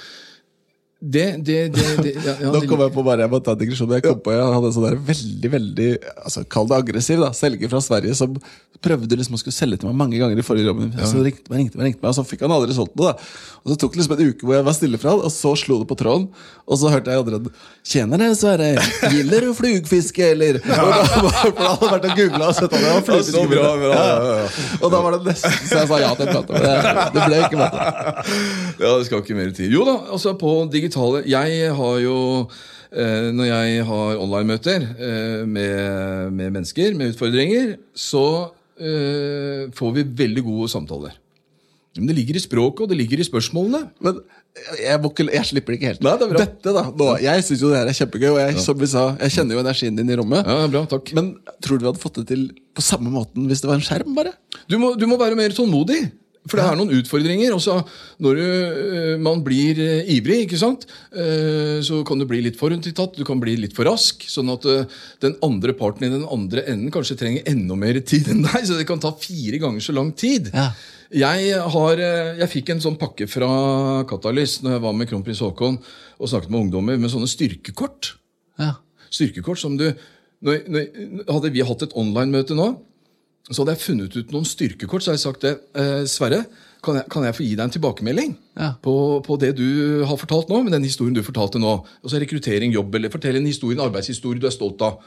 det, det, det, det ja, ja, Nå kom jeg på bare, jeg må ta en digresjon, men jeg kom på jeg hadde en sånn der veldig, veldig altså, Kall det aggressiv da, selger fra Sverige som prøvde liksom å skulle selge til meg mange ganger i forrige jobben. Så ringte meg, ringte meg, ringte meg, og så fikk han aldri solgt noe. da. Og Så tok det liksom en uke hvor jeg var stille fra han, og så slo det på tråden. Og så hørte jeg andre det Sverre. Gilder du flugfiske, eller? Og da, for da hadde jeg vært og googla og sett at det var flugfiske. så bra, bra, ja, ja, Og da var det nesten så jeg sa ja til en prat. Det, det ble ikke møte. Ja, det skal ikke mer til. Jo da, altså på digitale Jeg har jo eh, Når jeg har online-møter eh, med, med mennesker med utfordringer, så eh, får vi veldig gode samtaler. Men det ligger i språket, og det ligger i spørsmålene. Men jeg, ikke, jeg slipper det ikke helt. Nei, det. Dette da, nå, Jeg syns jo det her er kjempegøy, og jeg, som vi sa, jeg kjenner jo energien din i rommet. Ja, bra, takk. Men tror du vi hadde fått det til på samme måten hvis det var en skjerm? bare? Du må, du må være mer tålmodig. For det er noen utfordringer. Også når du, eh, man blir eh, ivrig, ikke sant? Eh, så kan du bli litt forutinntatt, du kan bli litt for rask. Sånn at den andre parten i den andre enden kanskje trenger enda mer tid enn deg. Så det kan ta fire ganger så lang tid. Ja. Jeg, har, jeg fikk en sånn pakke fra Katalyst når jeg var med kronprins Haakon og snakket med ungdommer med sånne styrkekort Ja. styrkekort som du Hadde vi hatt et online-møte nå, så hadde jeg funnet ut noen styrkekort. Så hadde jeg sagt det. Eh, Sverre, kan jeg, kan jeg få gi deg en tilbakemelding Ja. på, på det du har fortalt nå? med den historien du fortalte nå. Og så rekruttering, jobb, eller fortell en historie, en arbeidshistorie du er stolt av.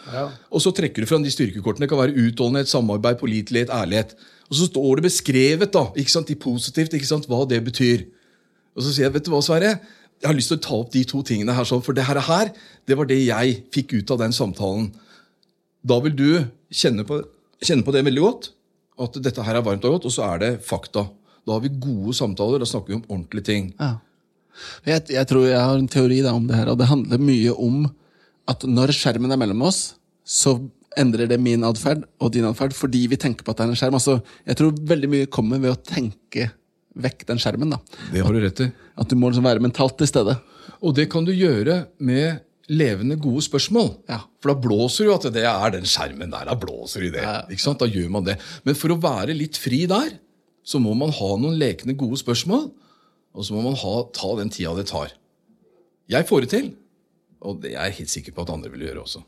Og så trekker du fram de styrkekortene. Det kan være utholdenhet, samarbeid, pålitelighet, ærlighet. Og så står det beskrevet da, ikke sant, i positivt ikke sant, hva det betyr. Og så sier jeg, vet du hva, Sverre? Jeg har lyst til å ta opp de to tingene her, sånn, for det her, det var det jeg fikk ut av den samtalen. Da vil du kjenne på, kjenne på det veldig godt, at dette her er varmt og godt, og så er det fakta. Da har vi gode samtaler, da snakker vi om ordentlige ting. Ja. Jeg, jeg tror jeg har en teori da, om det her, og det handler mye om at når skjermen er mellom oss, så endrer det min atferd og din atferd fordi vi tenker på at det er en skjerm. Altså, jeg tror veldig mye kommer ved å tenke vekk den skjermen. da. Det har du rett i. At du må liksom være mentalt til stede. Og det kan du gjøre med levende, gode spørsmål. Ja. For da blåser jo at det er den skjermen der. Da blåser i det. Ikke sant? Da gjør man det. Men for å være litt fri der, så må man ha noen lekende, gode spørsmål. Og så må man ha, ta den tida det tar. Jeg får det til. Og det er jeg helt sikker på at andre vil gjøre også.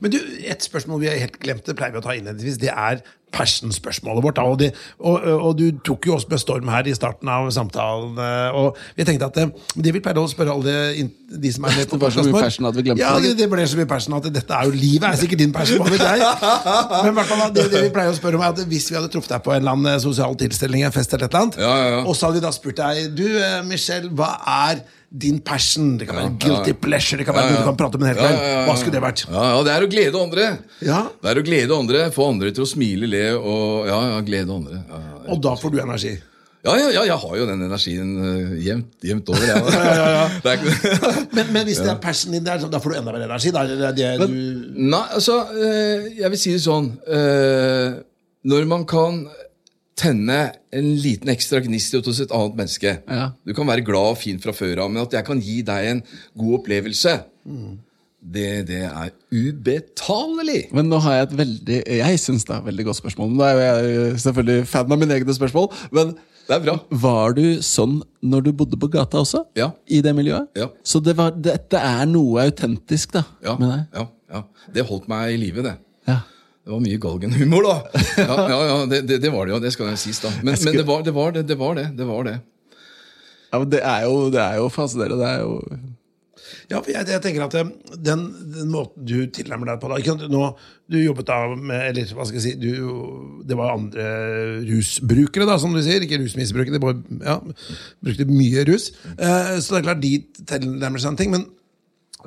Men du, Et spørsmål vi har helt glemt, det pleier vi å ta innledningsvis, det er passion-spørsmålet vårt. Og, det, og, og du tok jo oss med storm her i starten av samtalen. eh, og vi tenkte at det, det vi pleier å spørre alle de som er med <laughs> på mye vår- passion at vi glemte ja, det. det. Ble så mye passion at dette er jo livet er sikkert din passion. <laughs> Men hvert det, det vi pleier å spørre om er at hvis vi hadde truffet deg på en eller annen sosial tilstelning, en fest eller et eller annet, Ja, ja, ja. og så hadde vi da spurt deg Du, eh, Michelle, hva er din passion, det kan være guilty pleasure, det kan være noe du kan prate om en hel kveld. Hva skulle det vært? Ja, ja, Det er å glede andre. Ja. Det er å glede andre, Få andre til å smile, le og ja, ja, glede andre. Og da får du energi. Ja, ja, ja, jeg har jo den energien uh, jevnt, jevnt over. <laughs> Ja. ja, <laughs> <laughs> Men, men hvis det er passion din, det er sånn, da får du enda mer energi. Da det, det men, du Nei, altså, uh, jeg vil si det sånn uh, Når man kan tenne en liten ekstra gnist hos et annet menneske Ja. Du kan være glad og fin fra før av, men at jeg kan gi deg en god opplevelse det, det er ubetalelig! Men nå har jeg et veldig Jeg synes det er et veldig godt spørsmål. Nå er jeg selvfølgelig fan av mine egne spørsmål. Men Det er bra. var du sånn når du bodde på gata også? Ja. I det miljøet? Ja. Så det var, dette er noe autentisk, da? Ja, med deg? ja, ja. Det holdt meg i live, det. Ja. Det var mye galgenhumor, da. <laughs> Ja, ja, ja det, det, det var det jo, det skal jo sies, da. Men, men det, var, det var det. Det var det. det, var det. Ja, men det er jo, det er jo fascinerende. Det er jo Ja, for jeg, jeg tenker at eh, den, den måten du tilnærmer deg på da? Nå, Du jobbet da med Eller hva skal jeg si du, Det var andre rusbrukere, da, som du sier. Ikke rusmisbrukere. De bare, ja, brukte mye rus. Eh, så det er klart de tilnærmer seg en ting. Men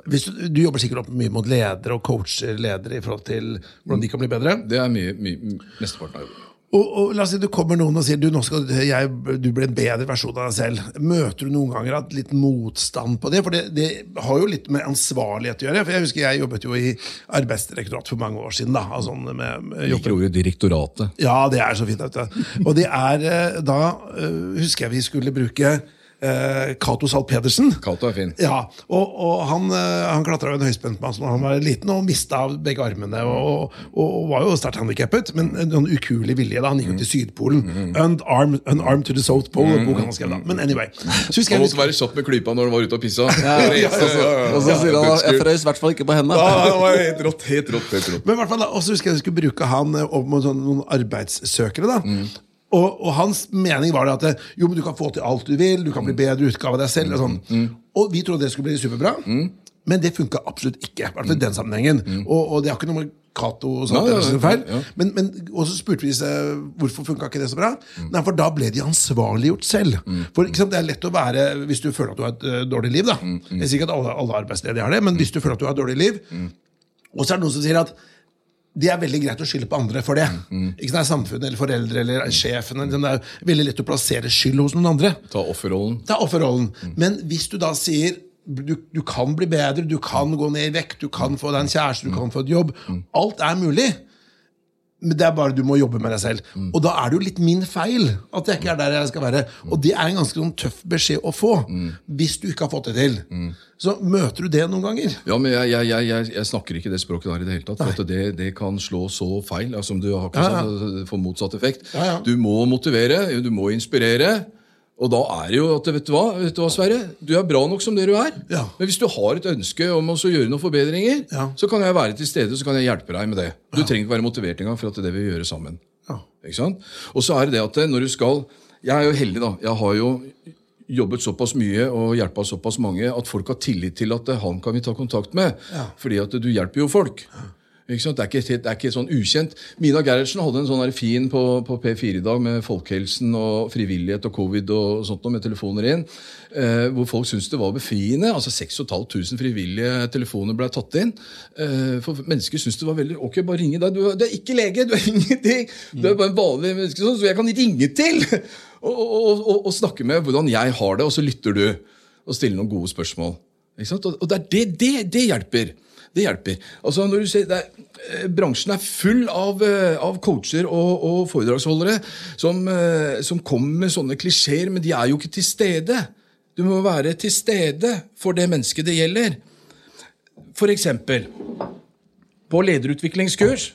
hvis du, du jobber sikkert opp mye mot ledere og coacher ledere i forhold til hvordan de kan bli bedre. Det er mye, mye mesteparten av jobben. Og, og la oss si du kommer noen og sier du, nå skal jeg, du bli en bedre versjon av deg selv. Møter du noen ganger at litt motstand på det? For det, det har jo litt med ansvarlighet å gjøre. For Jeg husker jeg jobbet jo i Arbeidsdirektoratet for mange år siden. da, altså med, med ordet direktoratet. ja, det er så fint. vet du. Og det er eh, da eh, husker jeg vi skulle bruke Cato Zahl Pedersen. Cato er fin. Ja, og, og han, eh, han klatra en høyspentmasse da han var liten og mista begge armene. Og, og, og var jo sterkt handikappet, men en sånn ukuelig vilje da han gikk jo til Sydpolen. Unarmed, unarmed to the South Pole, mm. boka han skrev da. Men anyway. Så husker Han jeg, måtte være kjapp med klypa når han var ute og pissa. <laughs> Og så sier han at jeg frøs i hvert fall ikke på henne. Ja, det var helt rått. Helt rått. helt rått. Men i hvert fall da, også husker jeg jeg skulle bruke han eh, opp mot sånn, noen arbeidssøkere. da og, og hans mening var det at jo, men du kan få til alt du vil, du kan bli bedre utgave av deg selv. Og, sånn. og vi trodde det skulle bli superbra, men det funka absolutt ikke. I hvert fall i den sammenhengen. Og, og det har ikke noe med Cato og sånt, feil. ja. Men, men, og så spurte vi seg hvorfor funka ikke det så bra. Nei, For da ble de ansvarliggjort selv. For ikke sant, Det er lett å være hvis du føler at du har et uh, dårlig liv. da. Jeg sier ikke at alle, alle arbeidsledige har det, men hvis du føler at du har et dårlig liv, og så er det noen som sier at det er veldig greit å skylde på andre for det. Ikke sant, det er Samfunnet eller foreldre eller sjefen. eller sånn, Det er veldig lett å plassere skyld hos noen andre. Ta offerrollen. Ta offerrollen. Men hvis du da sier du, du kan bli bedre, du kan gå ned i vekt, du kan få deg en kjæreste, du kan få et jobb Alt er mulig. Men det er bare du må jobbe med deg selv. Og da er det jo litt min feil at jeg ikke er der jeg skal være. Og det er en ganske sånn tøff beskjed å få hvis du ikke har fått det til. Så møter du det noen ganger. Ja, men jeg, jeg, jeg, jeg, snakker ikke det språket der i det hele tatt. For det, det kan slå så feil. Altså, som du har ikke Ja, ja. får motsatt effekt. Ja, ja. Du må motivere, du må inspirere. Og da er det jo at vet du hva, vet du hva Sverre? Du er bra nok som det du er. Ja. Men hvis du har et ønske om å gjøre noen forbedringer, Ja. så kan jeg være til stede så kan jeg hjelpe deg med det. Du trenger ikke være motivert engang, for at det det vi gjør sammen. Ja. Ikke sant? Og så er det det at når du skal Jeg er jo heldig, da. Jeg har jo jobbet såpass mye og hjelpa såpass mange at folk har tillit til at eh, han kan vi ta kontakt med. Fordi at du hjelper jo folk. Det, er ikke, det er ikke sånn ukjent. Mina Gerhardsen hadde en sånn fin på, på P4 i dag med folkehelsen og frivillighet og covid og sånt med telefoner inn. Eh, hvor folk syntes det var befriende. altså 6500 frivillige telefoner ble tatt inn. Eh, for mennesker syntes det var veldig Ok, bare ringe deg. Du, du er ikke lege, du er <laughs> ingenting. Du er bare en vanlig menneske, sånn, så jeg kan ringe til <laughs> og, og, og, og snakke med hvordan jeg har det, og så lytter du og stiller noen gode spørsmål. Og, det, det, det, det hjelper. Det hjelper. Altså når du ser, er, eh, Bransjen er full av, eh, av coacher og, og foredragsholdere som, eh, som kommer med sånne klisjeer, men de er jo ikke til stede. Du må være til stede for det mennesket det gjelder. For eksempel på lederutviklingskurs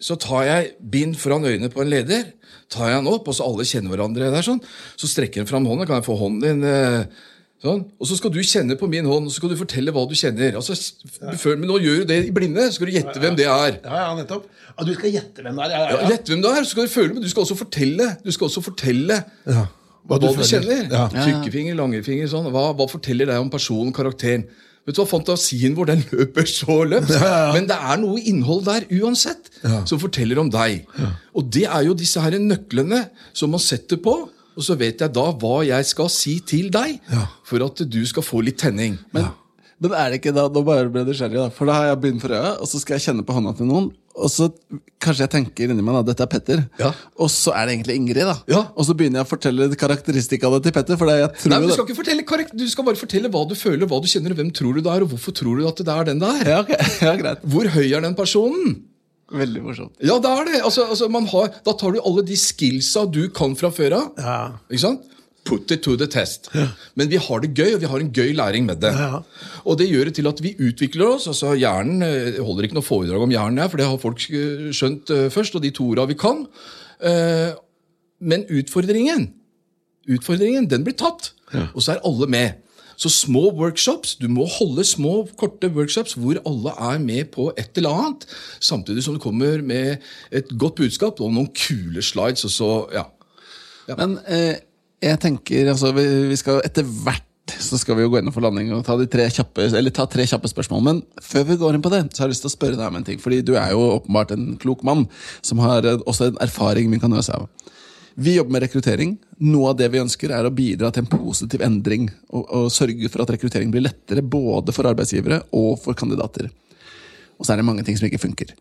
så tar jeg bind foran øynene på en leder, tar jeg han opp, og så alle kjenner hverandre der sånn, så strekker han fram hånden, kan jeg få hånden din eh, sånn, og så skal du kjenne på min hånd, og så skal du fortelle hva du kjenner. Altså, føler, men nå gjør du det i blinde, så skal du gjette hvem det er. Ja, ja, nettopp. Ja, du skal gjette hvem det er. Ja, ja, Ja, ja. Gjette hvem det er, så skal du føle, men du skal også fortelle. Du skal også fortelle Ja. hva, du, du kjenner. Ja. Tykkefinger, langefinger, sånn. Hva, hva forteller deg om personen, karakteren? Vet du hva, Fantasien vår den løper så løpt. Men det er noe innhold der uansett som forteller om deg. Og det er jo disse her nøklene som man setter på, og så vet jeg da hva jeg skal si til deg Ja. for at du skal få litt tenning. Men, men er det ikke da, Nå bare ble det nysgjerrig, da. For da har jeg bind for øya, og så skal jeg kjenne på hånda til noen. Og så kanskje jeg tenker inni meg at dette er Petter, Ja. og så er det egentlig Ingrid. da Ja. Og så begynner jeg å fortelle karakteristikkene til Petter. For det, jeg tror Nei, men Du skal ikke fortelle korrekt, du skal bare fortelle hva du føler, hva du kjenner, hvem tror du det er, og hvorfor tror du at det er den det er. ja, okay. <laughs> ja, greit. Hvor høy er den personen? Veldig morsomt. Ja, det er det. Altså, altså, man har, da tar du alle de skillsa du kan fra før av. Ja. Ikke sant? Put it to the test. Men vi har det gøy, og vi har en gøy læring med det. Ja. Og det gjør det til at vi utvikler oss. altså Hjernen eh, Jeg holder ikke noe foredrag om hjernen, her, for det har folk eh, skjønt eh, først, og de to orda vi kan. Eh, Men utfordringen, utfordringen, den blir tatt. Og så er alle med. Så små workshops, du må holde små, korte workshops hvor alle er med på et eller annet, samtidig som du kommer med et godt budskap og noen kule slides, og så, ja. Men eh, jeg tenker altså, vi, vi skal etter hvert så skal vi jo gå inn for landing og ta, tre kjappe, ta tre kjappe spørsmål. Men før vi går inn på det, så har jeg lyst til å spørre deg om en ting. Fordi du er jo åpenbart en klok mann som har eh, også en erfaring vi kan øse av. Vi jobber med rekruttering. Noe av det vi ønsker, er å bidra til en positiv endring. Og, og sørge for at rekruttering blir lettere både for arbeidsgivere og for kandidater. Og så er det mange ting som ikke funker.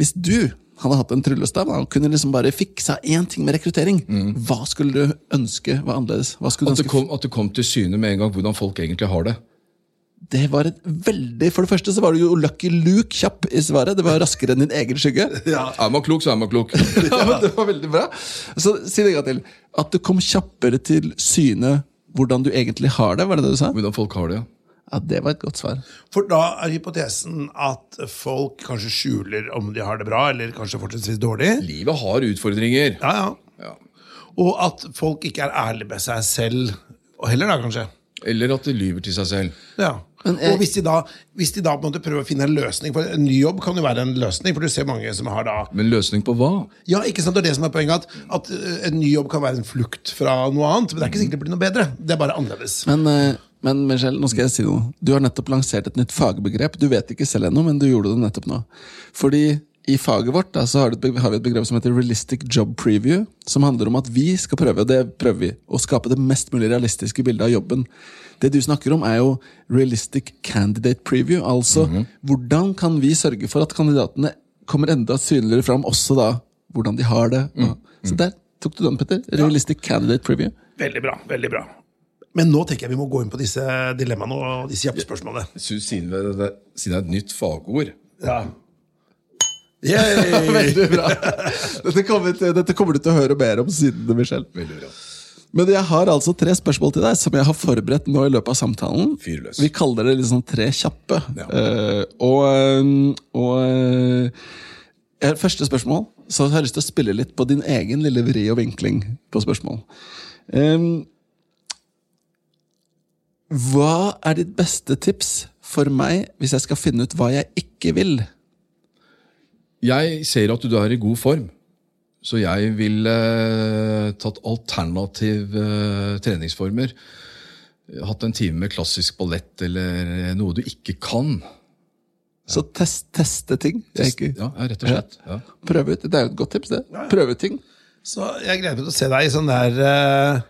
Hvis du hadde hatt en tryllestav og kunne liksom bare fiksa én ting med rekruttering, hva skulle du ønske var annerledes? Hva skulle du At kom, at det kom til syne med en gang hvordan folk egentlig har det. Det var et veldig For det første så var du jo Lucky Luke kjapp i svaret. Det var raskere enn din egen skygge. <laughs> Er man klok, så er man klok. <laughs> Ja, men det var veldig bra. Så si det en gang til. At du kom kjappere til syne hvordan du egentlig har det. Var det det du sa? Hvordan folk har det, ja. Ja, Det var et godt svar. For da er hypotesen at folk kanskje skjuler om de har det bra, eller kanskje fortsatt dårlig. Livet har utfordringer. Ja, ja. Ja. Og at folk ikke er ærlige med seg selv og heller, da, kanskje. Eller at de lyver til seg selv. Ja. Men jeg- Og hvis de, da, hvis de da på en måte prøver å finne en løsning For en ny jobb kan jo være en løsning, for du ser mange som har da Men løsning på hva? Ja, ikke sant, det er det som er poenget, at, at eh, en ny jobb kan være en flukt fra noe annet. Men det er ikke sikkert det blir noe bedre. Det er bare annerledes. Men, eh, men Michelle, nå skal jeg si noe. Du har nettopp lansert et nytt fagbegrep. Du vet ikke selv ennå, men du gjorde det nettopp nå. Fordi i faget vårt da, så har, vi et begrep som heter realistic job preview. Som handler om at vi skal prøve, og det prøver vi, å skape det mest mulig realistiske bildet av jobben. Det du snakker om, er jo realistic candidate preview. Altså hvordan kan vi sørge for at kandidatene kommer enda synligere fram, også da hvordan de har det. Mm. Så der tok du den, Petter. Realistic candidate preview. Veldig bra. veldig bra. Men nå tenker jeg vi må gå inn på disse dilemmaene og disse kjappe spørsmålene. Siden det det- siden det er et nytt fagord Ja. <laughs> Veldig bra. Dette kommer, til, dette kommer du til å høre mer om siden, Michelle. Veldig bra. Men jeg har altså tre spørsmål til deg som jeg har forberedt nå i løpet av samtalen. Fyrløs. Vi kaller det liksom tre kjappe. Ja. Uh, og eh, og eh, første spørsmål så har jeg lyst til å spille litt på din egen lille vri og vinkling på spørsmål. Um, hva er ditt beste tips for meg hvis jeg skal finne ut hva jeg ikke vil? Jeg ser at du er i god form, så jeg ville eh, tatt alternative eh, treningsformer. Hatt en time med klassisk ballett eller noe du ikke kan. Så test, teste ting. Test, ikke, Ja, ja, rett og slett. Ja. Prøve ut. Det er jo et godt tips, det. Prøve ut ting. Så jeg gleder meg til å se deg i sånn der uh,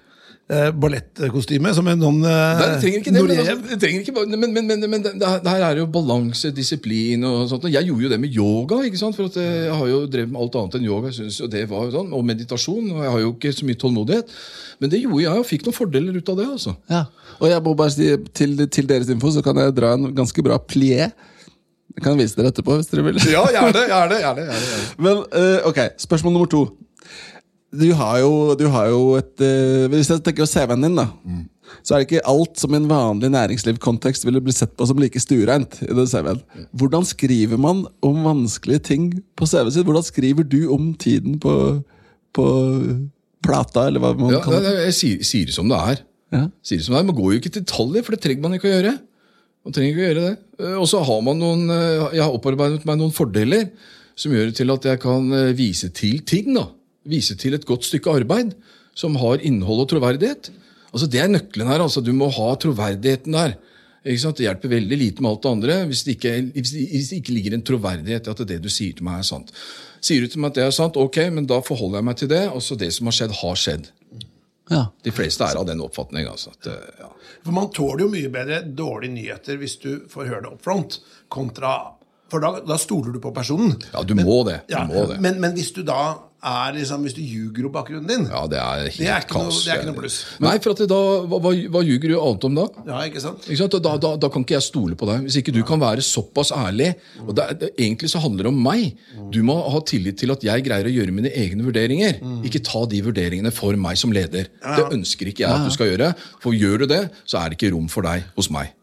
ballettkostyme som en noen uh, Nei, det trenger ikke det, men, altså, det trenger ikke, men, men, men, men det, her- er jo balanse, disiplin og sånt. og Jeg gjorde jo det med yoga, ikke sant? for at eh, jeg har jo drevet med alt annet enn yoga. Jeg synes og det var jo sånn, Og meditasjon. og Jeg har jo ikke så mye tålmodighet. Men det gjorde jeg, og fikk noen fordeler ut av det. altså. Ja. Og jeg må bare si til, til deres info så kan jeg dra en ganske bra plié. Jeg kan vise dere etterpå hvis dere vil. Ja, gjerne, <laughs> gjerne, gjerne, gjerne. Men uh, ok, spørsmål nummer to. Du har jo, du har jo et eh, Hvis jeg tenker på CV-en din, da. Så er det ikke alt som i en vanlig næringslivskontekst ville bli sett på som like stuereint. i den CV-en. Hvordan skriver man om vanskelige ting på CV-en sin? Hvordan skriver du om tiden på, på plata, eller hva man Ja, kaller det? jeg, jeg sier, sier det som det er. Ja. Sier det som det er. Man går jo ikke til detaljer, for det trenger man ikke å gjøre. Man trenger ikke å gjøre det. Eh, Og så har man noen, eh, jeg har opparbeidet meg noen fordeler som gjør det til at jeg kan eh, vise til ting. da. Vise til et godt stykke arbeid som har innhold og troverdighet. Altså Det er nøkkelen her. altså Du må ha troverdigheten der. Ikke sant? Det hjelper veldig lite med alt det andre hvis det ikke, hvis det ikke ligger en troverdighet i at det du sier til meg, er sant. Sier du til meg at det er sant, ok, men da forholder jeg meg til det. Altså Det som har skjedd, har skjedd. Ja. De fleste er av den oppfatning. Altså, at, eh, ja. For man tåler jo mye bedre dårlige nyheter hvis du får høre det up front, kontra For da, da stoler du på personen. ja, du må det. Du Ja, må det. Men, men hvis du da er liksom, hvis du ljuger om bakgrunnen din Ja, det er helt Det er ikke noe- det er ikke noe pluss. Nei, for da, hva, hva, ljuger du annet om da? Ja, ikke sant? Ikke sant? Da, da, da kan ikke jeg stole på deg. Hvis ikke du kan være såpass ærlig og det, det, Egentlig så handler det om meg. Du må ha tillit til at jeg greier å gjøre mine egne vurderinger. Ikke ta de vurderingene for meg som leder. Det ønsker ikke jeg at du skal gjøre. For gjør du det, så er det ikke rom for deg hos meg.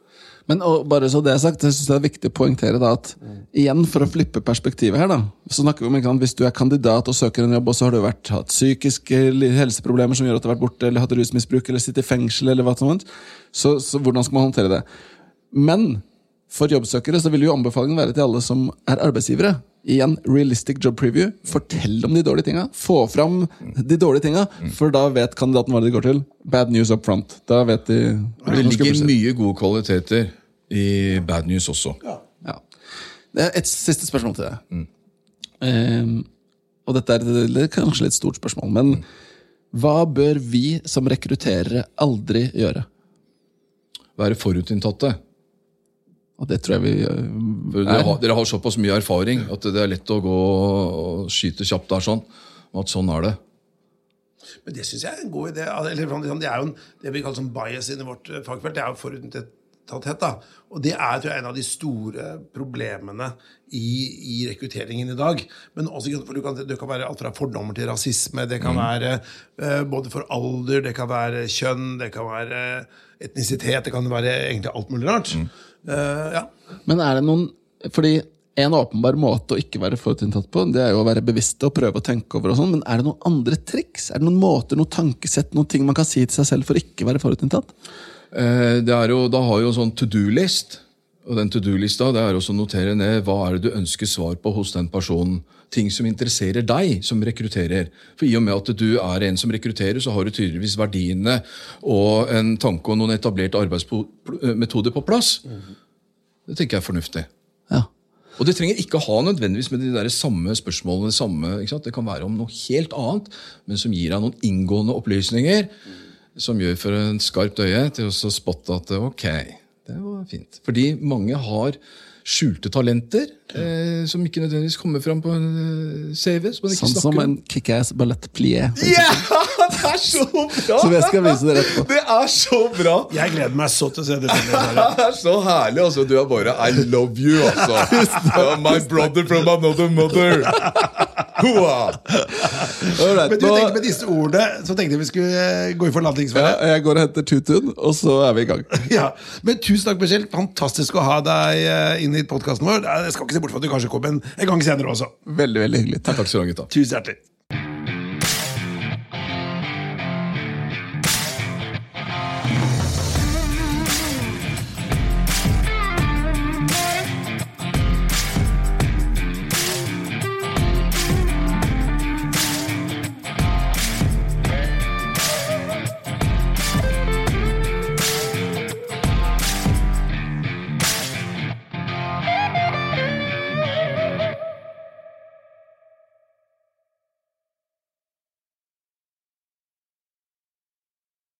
Men bare så det er sagt, jeg synes det er viktig å poengtere da at igjen for å flippe perspektivet her, da, så snakker vi om ikke sant, hvis du er kandidat og søker en jobb, og så har du vært, hatt psykiske helseproblemer som gjør at du har vært borte, eller hatt rusmisbruk, eller sitter i fengsel, eller hva som helst, så, så hvordan skal man håndtere det? Men for jobbsøkere så vil jo anbefalingen være til alle som er arbeidsgivere. Igjen, realistic job preview. Fortell om de dårlige tinga. Få fram de dårlige tinga, for da vet kandidaten hva de går til. Bad news up front. Da vet de Det ligger mye gode kvaliteter i bad news også. Ja. Det er et siste spørsmål til deg. Ehm, og dette er, det er kanskje litt stort spørsmål, men hva bør vi som rekrutterere aldri gjøre? Være forutinntatte. Og det tror jeg vi øh, dere, har, dere har såpass mye erfaring at det er lett å gå og skyte kjapt der sånn. og At sånn er det. Men det syns jeg er en god idé. Eller, liksom, det er jo en, det vi kaller som bias i vårt eh, fagfelt. Det er jo forutinntatthet. Da. Og det er tror jeg, en av de store problemene i, i rekrutteringen i dag. Men også, for du kan, det kan være alt fra fordommer til rasisme. Det kan være uh, både for alder, det kan være kjønn, det kan være etnisitet. Det kan være egentlig alt mulig rart. Eh, ja. Men er det noen Fordi en åpenbar måte å ikke være forutinntatt på, det er jo å være bevisst og prøve å tenke over. og sånn, Men er det noen andre triks? Er det noen måter, noen tankesett, noen ting man kan si til seg selv for å ikke være forutinntatt? Eh, det er jo, da har jo en sånn to do-list. Og den to do-lista det er også å notere ned hva er det du ønsker svar på hos den personen. Ting som interesserer deg som rekrutterer. For i og med at du er en som rekrutterer, så har du tydeligvis verdiene og en tanke og noen etablerte arbeidsmetoder på plass. Det tenker jeg er fornuftig. Ja. Og det trenger ikke ha nødvendigvis med de der samme spørsmålene. Samme? Det kan være om noe helt annet, men som gir deg noen inngående opplysninger. Som gjør for en skarpt øye til å spotte at ok, det var fint. Fordi mange har skjulte talenter eh, som ikke nødvendigvis kommer fram på en eh, CV. Som Sånn som en kickass ballett plié. Ja, det er så bra! Som jeg skal vise dere etterpå. Det er så bra! Jeg gleder meg så til å se <laughs> det. Det er så herlig. altså. Du er bare I love you, altså. <laughs> My brother from another mother. Right, Men du nå, tenkte med disse ordene så tenkte jeg vi skulle gå gå i forladningsfelle. ja, jeg går og henter tutun, og så er vi i gang. <laughs> Ja, men Tusen takk, Michelle. Fantastisk å ha deg eh, inn i podkasten vår. Jeg skal ikke se bort fra at du kanskje kommer en, en gang senere også. Veldig, veldig hyggelig. Takk. Takk skal du ha, gutta. Tusen hjertelig.